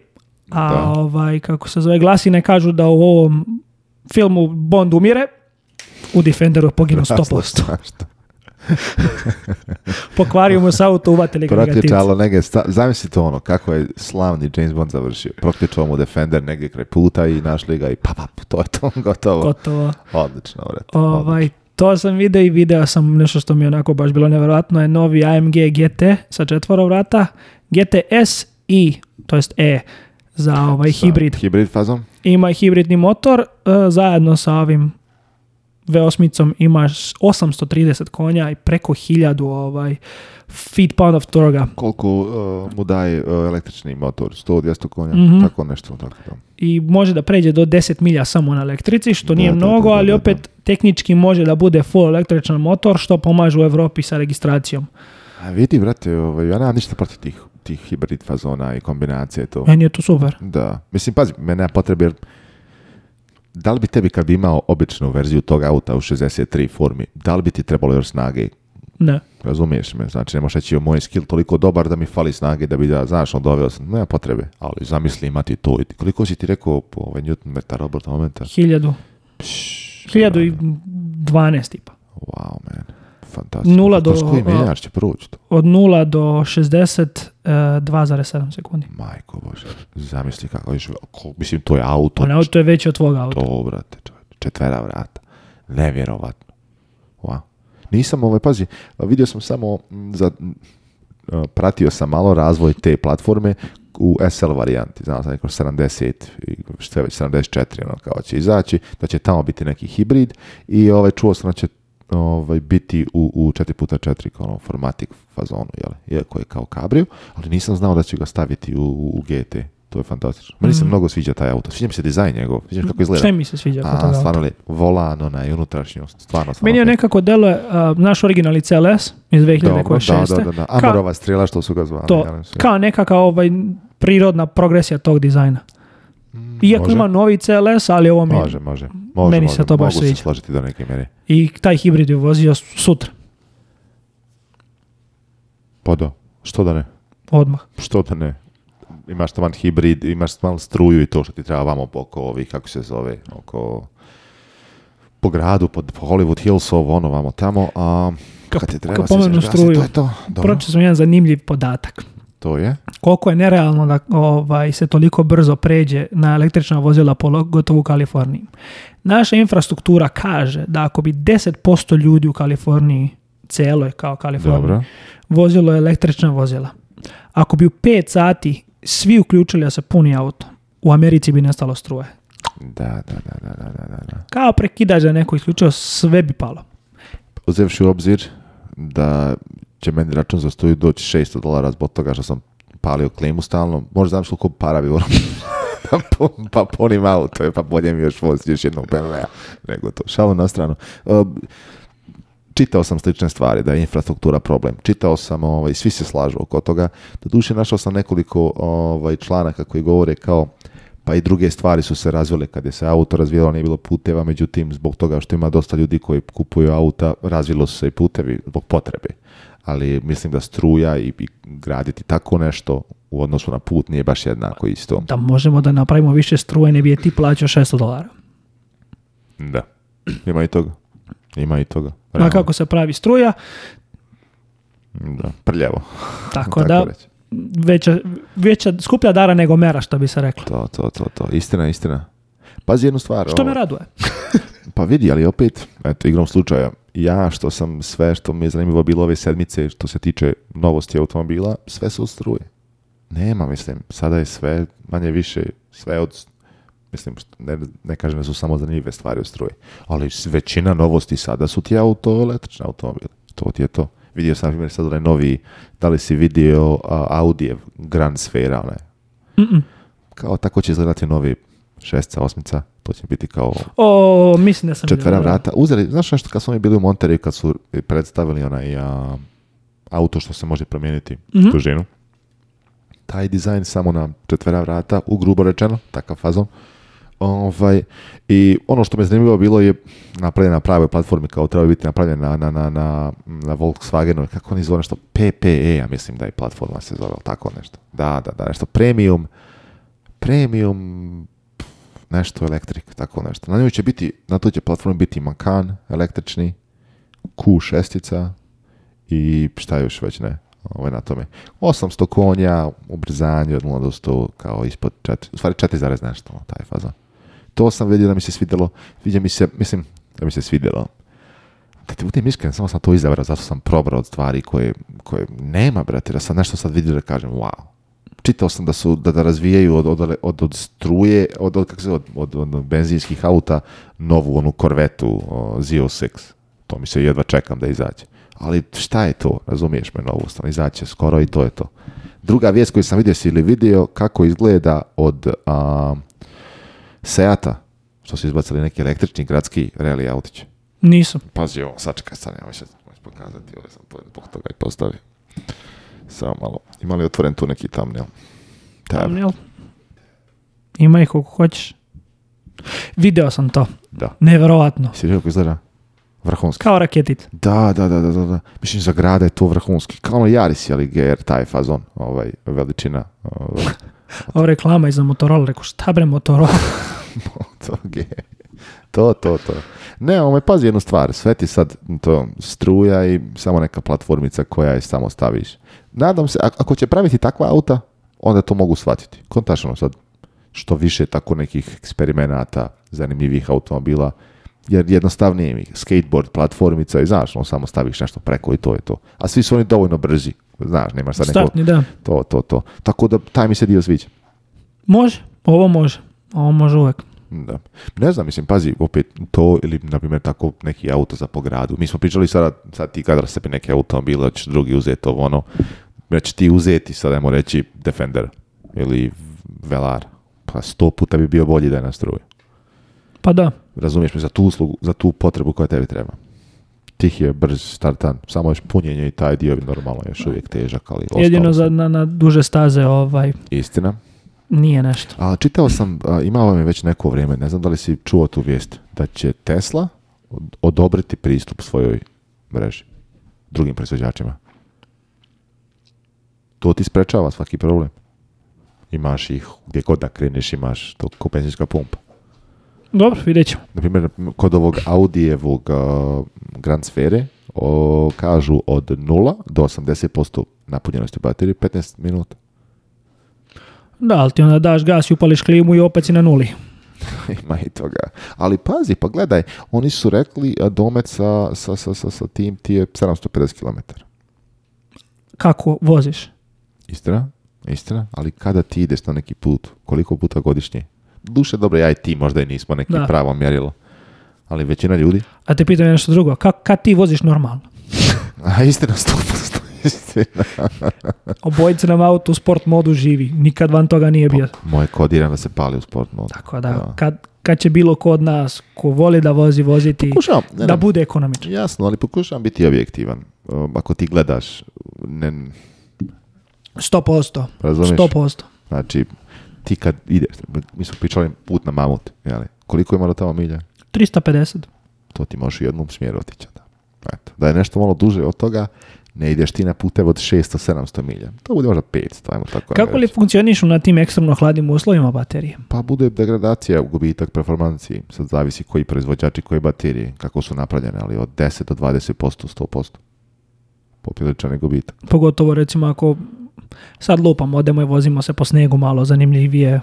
a ovaj, kako se zove, glasine kažu da u ovom filmu Bond umire, u Defenderu je poginu 100%. (laughs) Pokvario mu se auto, uvatili ga zamislite ono, kako je slavni James Bond završio. protičalo mu Defender negdje kraj puta i našli ga i pa, pa, pa to je to, (laughs) gotovo. Gotovo. Odlično, vrat. Ovaj, to sam video i video sam nešto što mi je onako baš bilo nevjerojatno je novi AMG GT sa četvora vrata, GTS i, to jest E, za ovaj hibrid. Hibrid fazom? Ima hibridni motor e, zajedno sa ovim V8 imaš 830 konja i preko 1000 ovaj, feet pound of torga. Koliko uh, mu daje uh, električni motor? 100-200 konja? Mm-hmm. Tako nešto. Tako da. I može da pređe do 10 milja samo na elektrici, što nije da, mnogo, da, ali opet tehnički može da bude full električan motor, što pomaže u Europi sa registracijom. A vidi, brate, ovaj, ja nemam ništa protiv tih, tih hibrid fazona i kombinacije to. Meni je to super. Da. Mislim, pazi, mene nema potrebe da li bi tebi kad bi imao običnu verziju tog auta u 63 formi, da li bi ti trebalo još snage? Ne. Razumiješ me, znači ne možeš reći moj skill toliko dobar da mi fali snage da bi da, znaš, on doveo sam, nema potrebe, ali zamisli imati to. Koliko si ti rekao po ovaj, Newton metar Robert, momenta? Hiljadu. Hiljadu i dvanest tipa. Wow, man fantastično. Nula dakle, do, će proći to? Od 0 do 60, 2,7 e, sekundi. Majko Bože, zamisli kako je mislim, to je auto. Ono auto je veće od tvog auta. To, brate, četvera vrata. Nevjerovatno. Wow. Nisam, ovaj, pazi, vidio sam samo za, pratio sam malo razvoj te platforme u SL varijanti, znao sam neko 70 74, ono kao će izaći, da će tamo biti neki hibrid i ovaj, čuo sam da će ovaj, biti u, u 4x4 kao ono, formatik fazonu, jel? iako je kao cabrio, ali nisam znao da će ga staviti u, u GT. To je fantastično. Meni se mm. mnogo sviđa taj auto. Sviđa mi se dizajn njegov. Sviđa kako izgleda. Sve mi se sviđa A, toga Stvarno li, volano na unutrašnjost. Stvarno, stvarno. Meni je nekako delo uh, naš originalni CLS iz 2006. Dobro, da, da, da, da. Amorova strela što su ga zvali. To, kao nekakva ovaj, prirodna progresija tog dizajna. Mm, iako može. ima novi CLS, ali ovo mi... Može, može. Meni se to baš sviđa. složiti do neke mjere. I taj hibrid je vozio sutra. Pa da, što da ne? Odmah. Što da ne? Imaš taman hibrid, imaš taman struju i to što ti treba vamo oko ovih, kako se zove, oko po gradu, po, Hollywood ovo ono vamo tamo, a kad ti treba struju, to je to. sam jedan zanimljiv podatak to je? Koliko je nerealno da ovaj, se toliko brzo pređe na električna vozila, gotovo u Kaliforniji. Naša infrastruktura kaže da ako bi 10% ljudi u Kaliforniji, je kao Kaliforniji, Dobro. vozilo električna vozila, ako bi u 5 sati svi uključili da se puni auto, u Americi bi nestalo struje. Da, da, da, da, da, da. Kao prekidač da neko isključio, sve bi palo. Uzevši u obzir da će meni račun za struju doći 600 dolara zbog toga što sam palio klimu stalno. Možda znam ko koliko para bi pa, (laughs) po, pa ponim auto, pa bolje mi još vozi još jednog bmw nego to. Šalo na stranu. E, čitao sam slične stvari, da je infrastruktura problem. Čitao sam, ovaj, svi se slažu oko toga. Doduše, našao sam nekoliko ovaj, članaka koji govore kao pa i druge stvari su se razvile kad je se auto razvijalo, nije bilo puteva, međutim, zbog toga što ima dosta ljudi koji kupuju auta, razvilo su se i putevi zbog potrebe ali mislim da struja i, graditi tako nešto u odnosu na put nije baš jednako isto. Da možemo da napravimo više struje, ne bi je ti plaćao 600 dolara. Da, ima i toga. Ima i toga. kako se pravi struja? Da, prljavo. Tako, tako da, veća, veća, skuplja dara nego mera, što bi se reklo. To, to, to, to. Istina, istina. Pazi jednu stvar. Što me raduje? (laughs) pa vidi, ali opet, eto, igrom slučaja, ja što sam sve što mi je zanimljivo bilo ove sedmice što se tiče novosti automobila, sve se ustruje. Nema, mislim, sada je sve manje više, sve od, mislim, ne, ne kažem da su samo zanimljive stvari ustruje. struje, ali većina novosti sada su ti auto, električne automobile. To ti je to. Vidio sam, primjer, sad onaj novi, da li si vidio uh, Grand Sfera, onaj. Kao tako će izgledati novi šestica, osmica, to će biti kao o, mislim da sam četvera vidio, vrata. Uzeli, znaš nešto, kad smo mi bili u Monteri, kad su predstavili onaj auto što se može promijeniti mm-hmm. dužinu, taj dizajn samo na četvera vrata, u grubo rečeno, takav fazom. Ovaj, I ono što me zanimljivo bilo je napravljen na pravoj platformi kao treba biti napravljena na, na, na, na Volkswagenu, kako oni zove nešto, PPE, ja mislim da je platforma se zove, tako nešto. Da, da, da, nešto premium, premium nešto elektrik, tako nešto. Na njoj će biti, na toj će platformi biti Macan električni, Q6 i šta još već ne, ovaj na tome. 800 konja, ubrzanje od 0 do 100, kao ispod 4, u stvari 4, zarez nešto, ono, taj faza. To sam vidio da mi se svidjelo, vidio mi se, mislim, da mi se svidjelo. Da ti budem iskren, samo sam to izabrao, zato sam probrao od stvari koje, koje nema, brate, da sam nešto sad vidio da kažem, wow, čitao sam da su da, da razvijaju od, od, od, od struje, od, kako se, od, od, benzinskih auta novu onu korvetu z To mi se jedva čekam da izađe. Ali šta je to? Razumiješ me novu stan Izaće skoro i to je to. Druga vijest koju sam vidio si ili video kako izgleda od a, Seata, što su izbacili neki električni gradski reli autić. Nisam. Pazi ovo, sačekaj, sad nemoj pokazati, ovo sam to zbog toga i postavio. Samo malo. Ima li otvoren tu neki thumbnail? Thumbnail? Ima ih koliko hoćeš. Video sam to. Da. Nevjerovatno. Si kako izgleda? Vrhunski. Kao raketit. Da, da, da, da, da. Mislim, za grada je to vrhunski. Kao ono Jaris, ali GR, taj fazon, ovaj, veličina. Ovaj. (laughs) Ova reklama iza Motorola, rekao, šta bre Motorola? (laughs) to to, to, to. Ne, me pazi jednu stvar, sve ti sad to struja i samo neka platformica koja je samo staviš. Nadam se, ako će praviti takva auta, onda to mogu shvatiti. Kontačno sad, što više tako nekih eksperimenata, zanimljivih automobila, jer jednostavnije mi skateboard, platformica i znaš, on samo staviš nešto preko i to je to. A svi su oni dovoljno brzi, znaš, nemaš sad Startni, da. To, to, to. Tako da taj mi se dio sviđa. Može, ovo može. Ovo može uvek. Da. Ne znam, mislim, pazi, opet to ili, na primjer, tako neki auto za pogradu. Mi smo pričali sada, sad ti kadra sebi neke automobile, hoćeš drugi uzeti ovo, ono, znači ti uzeti, sad ajmo reći, Defender ili Velar. Pa sto puta bi bio bolji da je na struju. Pa da. Razumiješ mi, za tu uslugu, za tu potrebu koja tebi treba. Tih je brz startan, samo još punjenje i taj dio je normalno još uvijek težak, ali Jedino za, na, na duže staze ovaj. Istina. Nije nešto. A, čitao sam, a, imao je već neko vrijeme, ne znam da li si čuo tu vijest, da će Tesla odobriti pristup svojoj mreži drugim proizvođačima. To ti sprečava svaki problem. Imaš ih, gdje god da kreneš imaš to kompenzacijska pumpa. Dobro, vidjet ćemo. primjer kod ovog Audijevog uh, Grand Sfere o, kažu od 0 do 80% napunjenosti baterije 15 minuta. Da, ali ti onda daš gas i upališ klimu i opet si na nuli. (laughs) Ima i toga. Ali pazi, pa gledaj, oni su rekli e, domet sa, sa, sa, sa, sa tim ti je 750 km. Kako voziš? Istra, istra, ali kada ti ideš na neki put, koliko puta godišnje? Duše, dobro, ja i ti možda i nismo neki pravo mjerilo, ali većina ljudi... A te pitam nešto drugo, Ka, kad ti voziš normalno? (laughs) A istina, 100%. Istina. (laughs) nam auto u sport modu živi. Nikad van toga nije pa, bio. Moje kodirano se pali u sport modu. Tako da, Kad, kad će bilo kod nas ko voli da vozi, voziti, da bude ekonomičan. Jasno, ali pokušavam biti objektivan. Um, ako ti gledaš... Ne... 100%. Razumiješ? 100%. Znači, ti kad ideš, mi smo pričali put na mamut, jeli? koliko ima do tamo milja? 350. To ti može u jednom smjeru otići. Da. Eto, da je nešto malo duže od toga, ne ideš ti na putev od 600-700 milja. To bude možda 500, ajmo tako Kako li funkcioniš na tim ekstremno hladnim uslovima baterije? Pa bude degradacija u gubitak performanciji. Sad zavisi koji proizvođači, koje baterije, kako su napravljene, ali od 10 do 20%, 100% Popiličan je gubitak. Pogotovo recimo ako sad lupamo, odemo i vozimo se po snegu malo zanimljivije.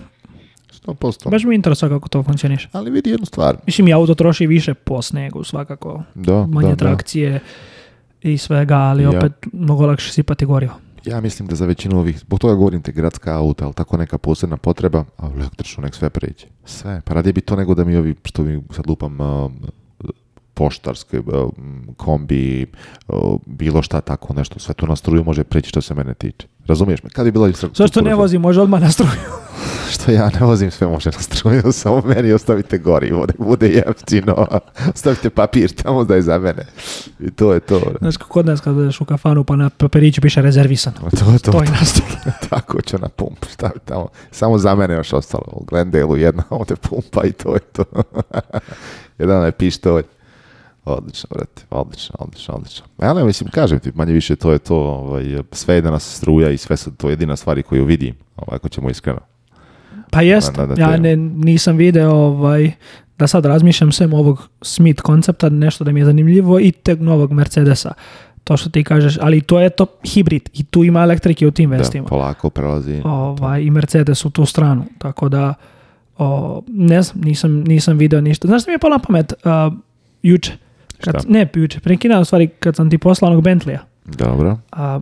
100%. Baš mi interesuje kako to funkcioniš. Ali vidi jednu stvar. Mislim, i auto troši više po snegu svakako. Da, manje da, trakcije. Da i svega, ali ja. opet mnogo lakše sipati gorivo. Ja mislim da za većinu ovih, zbog toga govorim te gradska auta, ali tako neka posebna potreba, a električno nek sve pređe. Sve. Pa radije bi to nego da mi ovi, što mi sad lupam, poštarske, kombi, bilo šta tako nešto, sve to na struju može preći što se mene tiče. Razumiješ me? Kad bi bila... što ne vozi, može odmah na struju što ja ne vozim sve može na struju, (laughs) samo meni ostavite gorivo, da bude jeftino, ostavite papir tamo da je za mene. I to je to. Znaš, kod nas kada u kafanu pa na papiriću piše rezervisan. To, to, to. (laughs) Tako ću na pumpu staviti tamo. Samo za mene još ostalo. U glendale jedna ovde pumpa i to je to. (laughs) jedan je pištolj. Odlično, brate, odlično, odlično, odlično. Ja ne, mislim, kažem ti, manje više to je to, ovaj, sve je danas struja i sve su to jedina stvari koju vidim, ovako ćemo iskreno. Pa jest, ja ne, nisam video ovaj, da sad razmišljam sem ovog Smith koncepta, nešto da mi je zanimljivo i teg novog Mercedesa. To što ti kažeš, ali to je to hibrid i tu ima elektrike u tim vestima. Da, polako prelazi. Ovaj, I Mercedes u tu stranu, tako da ne znam, nisam, nisam video ništa. Znaš što mi je pola pamet? Uh, juče. Kad, ne, juče, Prekinao u stvari, kad sam ti poslao onog Bentleya. Dobro. A,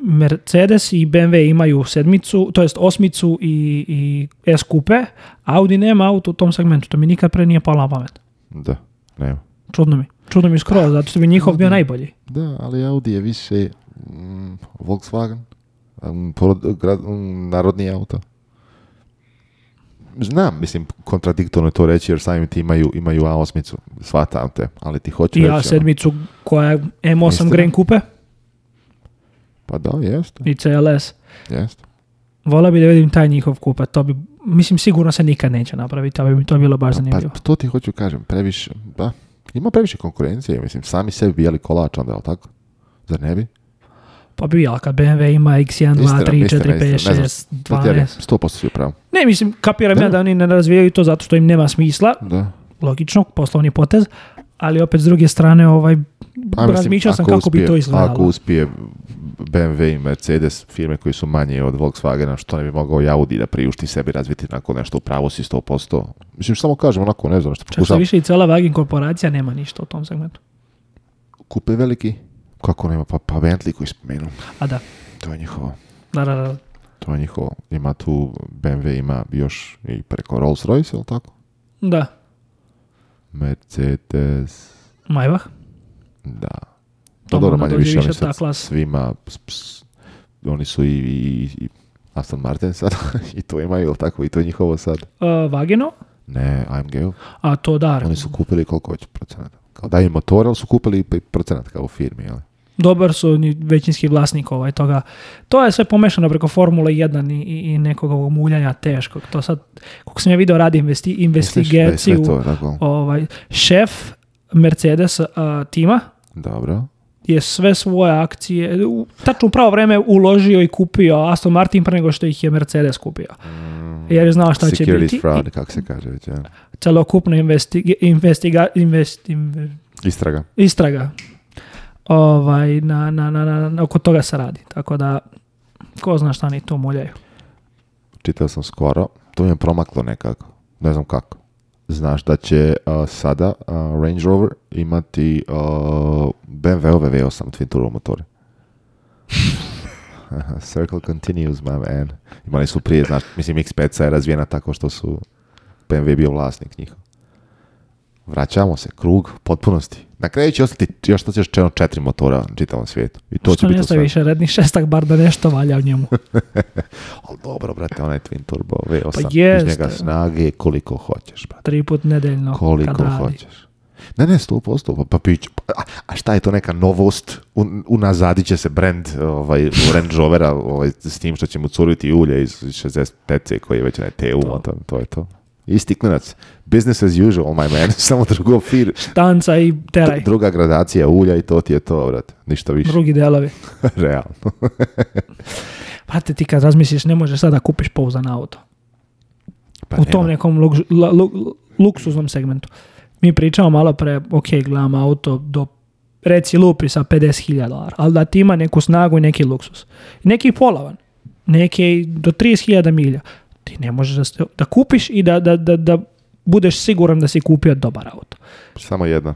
Mercedes i BMW imaju sedmicu, to jest osmicu i, i S kupe, Audi nema auto u tom segmentu, to mi nikad pre nije palo pamet. Da, nema. Čudno mi. Čudno mi skroz, zato što bi njihov bio najbolji. Da, ali Audi je više mm, Volkswagen, um, um narodni auto. Znam, mislim, kontradiktorno je to reći jer sami ti imaju, imaju A8, sva tamte, ali ti hoću I reći... Ono. I A7 koja je M8 Grand Coupe? Pa da, jeste. I CLS. Jeste. Vola bi da vidim taj njihov kupa. to bi, mislim, sigurno se nikad neće napraviti, ali bi to bilo baš pa, pa, zanimljivo. Pa to ti hoću kažem, previše, da, ima previše konkurencije, mislim, sami sebi bijeli kolač onda, jel tako? Zar ne bi? Pa bi, ali kad BMW ima X1, 2, 3, 4, 5, 6, 12... Ne znam, 100% si upravo. Ne, mislim, kapiram ja da oni ne razvijaju to zato što im nema smisla. Da. Logično, poslovni potez, ali opet s druge strane ovaj, pa, razmišljao sam kako bi to izgledalo. Ako uspije BMW i Mercedes, firme koji su manje od Volkswagena, što ne bi mogao Audi da priušti sebi razviti nakon nešto u pravo si 100%. Mislim, samo kažem, onako, ne znam što pokušam. Čak više i cela Vagin korporacija nema ništa u tom segmentu. Kupe veliki? Kako nema? Pa, pa Bentley koji spomenu. A da. To je njihovo. Da, da, da. To je njihovo. Ima tu, BMW ima još i preko Rolls Royce, ili tako? Da. Mercedes. Da. To pa dobro, manje više, svima, ps, oni su i, i, Aston Martin sad, (laughs) i to imaju, ili tako, i to je njihovo sad. Uh, e, Vageno? Ne, amg A to da. Oni su kupili koliko već procenata. Kao daju motor, ali su kupili procenat kao u firmi, jel? dobar su, većinski vlasnik ovaj toga. To je sve pomešano preko Formule 1 i, i, i nekog ovog muljanja teškog. To sad, kako sam ja vidio radi investi, investigaciju. ovaj, šef Mercedes eh, tima Dobro. je sve svoje akcije, u, tačno u pravo vreme uložio i kupio Aston Martin pre nego što ih je Mercedes kupio. Mm. Jer je znao šta će biti. fraud, kako se kaže. Ja. investiga, investi, Istraga. Istraga ovaj, na, na, na, oko toga se radi. Tako da, ko zna šta ni to muljaju. Čitao sam skoro, to mi je promaklo nekako, ne znam kako. Znaš da će sada Range Rover imati uh, bmw V8 twin turbo motore. (laughs) Circle continues, my man. Imali su prije, znaš, mislim, X5 je razvijena tako što su BMW bio vlasnik njihov. Vraćamo se, krug potpunosti. Na kraju će ostati još to ćeš čeno četiri motora na čitavom svijetu. I to Što će biti više rednih šestak, bar da nešto valja u njemu. (laughs) Ali dobro, brate, onaj Twin Turbo V8, pa iz njega snage koliko hoćeš. Brate. Tri put nedeljno Koliko kad hoćeš. Ne, ne, 100%, pa, pa pić. Pa, a, šta je to neka novost? Unazadit će se brand ovaj, Range Rovera ovaj, s tim što će mu curiti ulje iz 65C koji je već na TU, to. to je to. Isti klinac. Business as usual, my man. (laughs) Samo drugo fir. Štanca i teraj. Druga gradacija ulja i to ti je to, vrat. Ništa više. Drugi delovi. (laughs) Realno. Prate, (laughs) ti kad razmisliš, ne možeš sada kupiš pouzan auto. Pa u tom nekom luksuznom segmentu. Mi pričamo malo pre, ok, gledam auto do reci lupi sa 50.000 dolara, ali da ti ima neku snagu i neki luksus. Neki polavan, neki do 30.000 milja. Ti ne možeš da, ste, da kupiš i da, da, da, da budeš siguran da si kupio dobar auto. Samo jedna.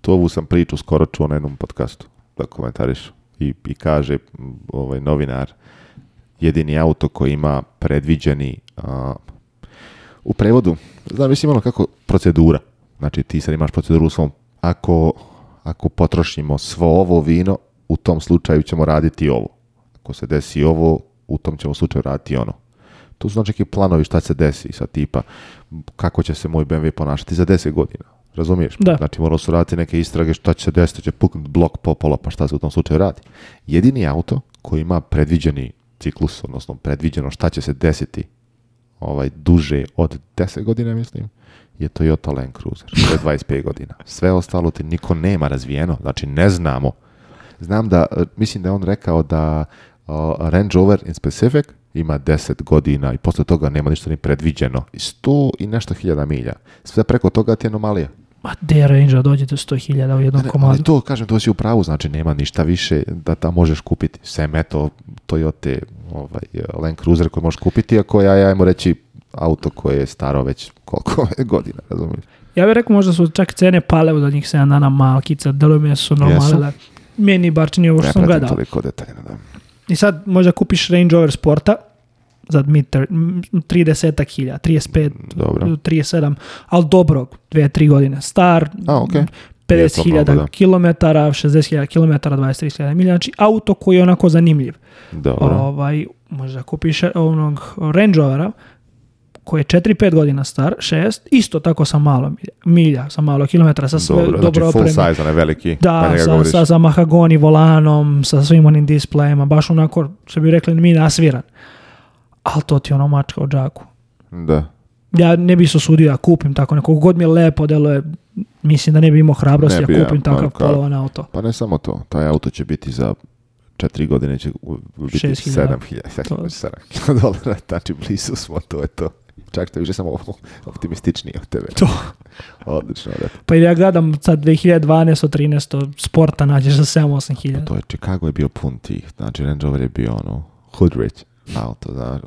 Tu ovu sam priču skoro čuo na jednom podcastu da komentariš i, i kaže ovaj novinar jedini auto koji ima predviđeni u prevodu, znam, mislim ono kako procedura. Znači ti sad imaš proceduru u svom, ako, ako potrošimo svo ovo vino, u tom slučaju ćemo raditi ovo. Ako se desi ovo, u tom ćemo slučaju raditi ono. Tu su znači neki planovi šta se desi sa tipa kako će se moj BMW ponašati za 10 godina. Razumiješ? Da. Znači moralo su raditi neke istrage šta će se desiti, će puknut blok popola, pa šta se u tom slučaju radi. Jedini auto koji ima predviđeni ciklus, odnosno predviđeno šta će se desiti ovaj duže od 10 godina, mislim, je Toyota Land Cruiser. To je 25 (laughs) godina. Sve ostalo ti niko nema razvijeno, znači ne znamo. Znam da, e, mislim da je on rekao da Range Rover in specific ima 10 godina i posle toga nema ništa ni predviđeno. I 100 i nešto hiljada milja. Sve preko toga ti je anomalija. Ma der, range dođe do hiljada u jednom ne, komadu. Ali to, kažem, to si u pravu, znači nema ništa više da ta možeš kupiti. Sem eto Toyota ovaj, Land Cruiser koji možeš kupiti, a koja je, ajmo reći, auto koje je staro već koliko (laughs) godina, razumiješ? Ja bih rekao možda su čak cene pale u njih 7 dana malkica, delo mi su normalne. Meni bar čini ovo što sam gledao. Ne detaljno, da. I sad možda kupiš Range Rover Sporta za 30 hilja, 35, 37, ali dobro, 2-3 godine star, A, okay. 50.000 km, 60.000 km, 23.000 milja, znači auto koji je onako zanimljiv. Dobro. Ovaj, možda kupiš e, onog Range Rovera koji je 4-5 godina star, 6, isto tako sa malo milja, sa malo kilometra, sa sve dobro, dobro znači opremi. full size, ne veliki. Da, pa sa, sa, sa, mahagoni, volanom, sa svim onim displejima, baš onako, što bi rekli, mi nasviran. Ali to ti ono mačka u džaku. Da. Ja ne bih se da ja kupim tako nekog god mi je lepo deluje, mislim da ne bih imao hrabrost bi, ja kupim ja, takav pa, pa, polovan auto. Pa ne samo to, taj auto će biti za četiri godine će biti 7000 (laughs) dolara, znači blizu smo, to je to. Čak što više sam optimističniji od tebe. To. (laughs) Odlično. Da. Pa ja gledam sad 2012 od 13 sporta nađeš za 7-8 hiljada. Pa to je, Chicago je bio pun tih. Znači Range Rover je bio ono, hood rich ali to da,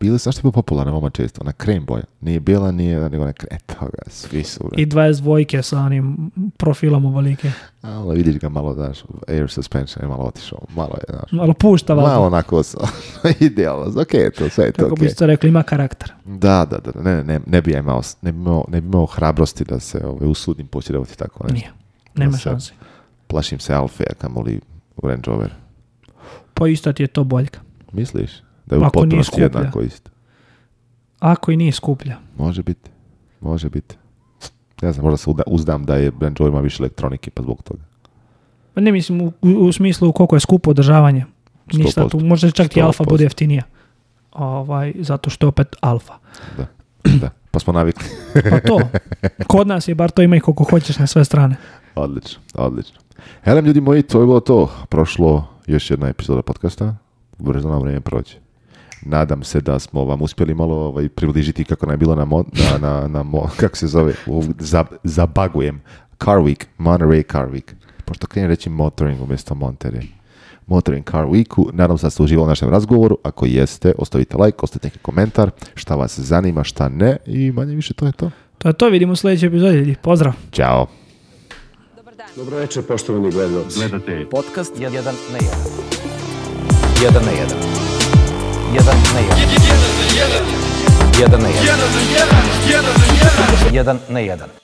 bili znaš što je bilo popularno vama često, ona krem boja, nije bila nije, nego ona krem, eto ga, svi su. I 20 vojke sa onim profilom ovolike. Ali vidiš ga malo, znaš, air suspension je malo otišao, malo je, znaš. Malo pušta, valjda. Malo onako, (laughs) idealno, ok, to, sve je to, Kako okay. biste rekli, ima karakter. Da, da, da, ne, ne, ne bi ja imao, ne bi imao, ne bi imao hrabrosti da se ovaj, usudim posjedovati tako nešto. Nije, nema da šanse. Plašim se Alfe, a kamoli Range Rover. Pa isto ti je to boljka. Misliš? Da je u Ako jednako isto. Ako i nije skuplja. Može biti. Može biti. Ne znam, možda se uzdam da je Ben više elektronike, pa zbog toga. Pa ne mislim u, u smislu koliko je skupo održavanje. Ništa tu, možda čak i alfa bude jeftinija. Ovaj, zato što je opet alfa. Da, da. pa smo navikli. pa to, kod nas je bar to ima i koliko hoćeš na sve strane. Odlično, odlično. Helem, ljudi moji, to je bilo to. Prošlo još jedna epizoda podcasta. Brzo nam vrijeme proći nadam se da smo vam uspjeli malo ovaj, približiti kako nam je bilo na, mo, na, na, (laughs) kako se zove, u, zabagujem, Car Week, Monterey Car Week. Pošto krenem reći motoring umjesto Monterey. Motoring Car Weeku. Nadam se da ste uživali u našem razgovoru. Ako jeste, ostavite like, ostavite neki komentar, šta vas zanima, šta ne i manje više to je to. To je to, vidimo u sljedećoj epizodi. Pozdrav. Ćao. Dobar dan. Dobro večer, poštovani gledalci. Gledate podcast 1 na 1. 1 na 1. Jeden na jeden. Jeden na jeden. Jeden na jeden. Jeden na jeden.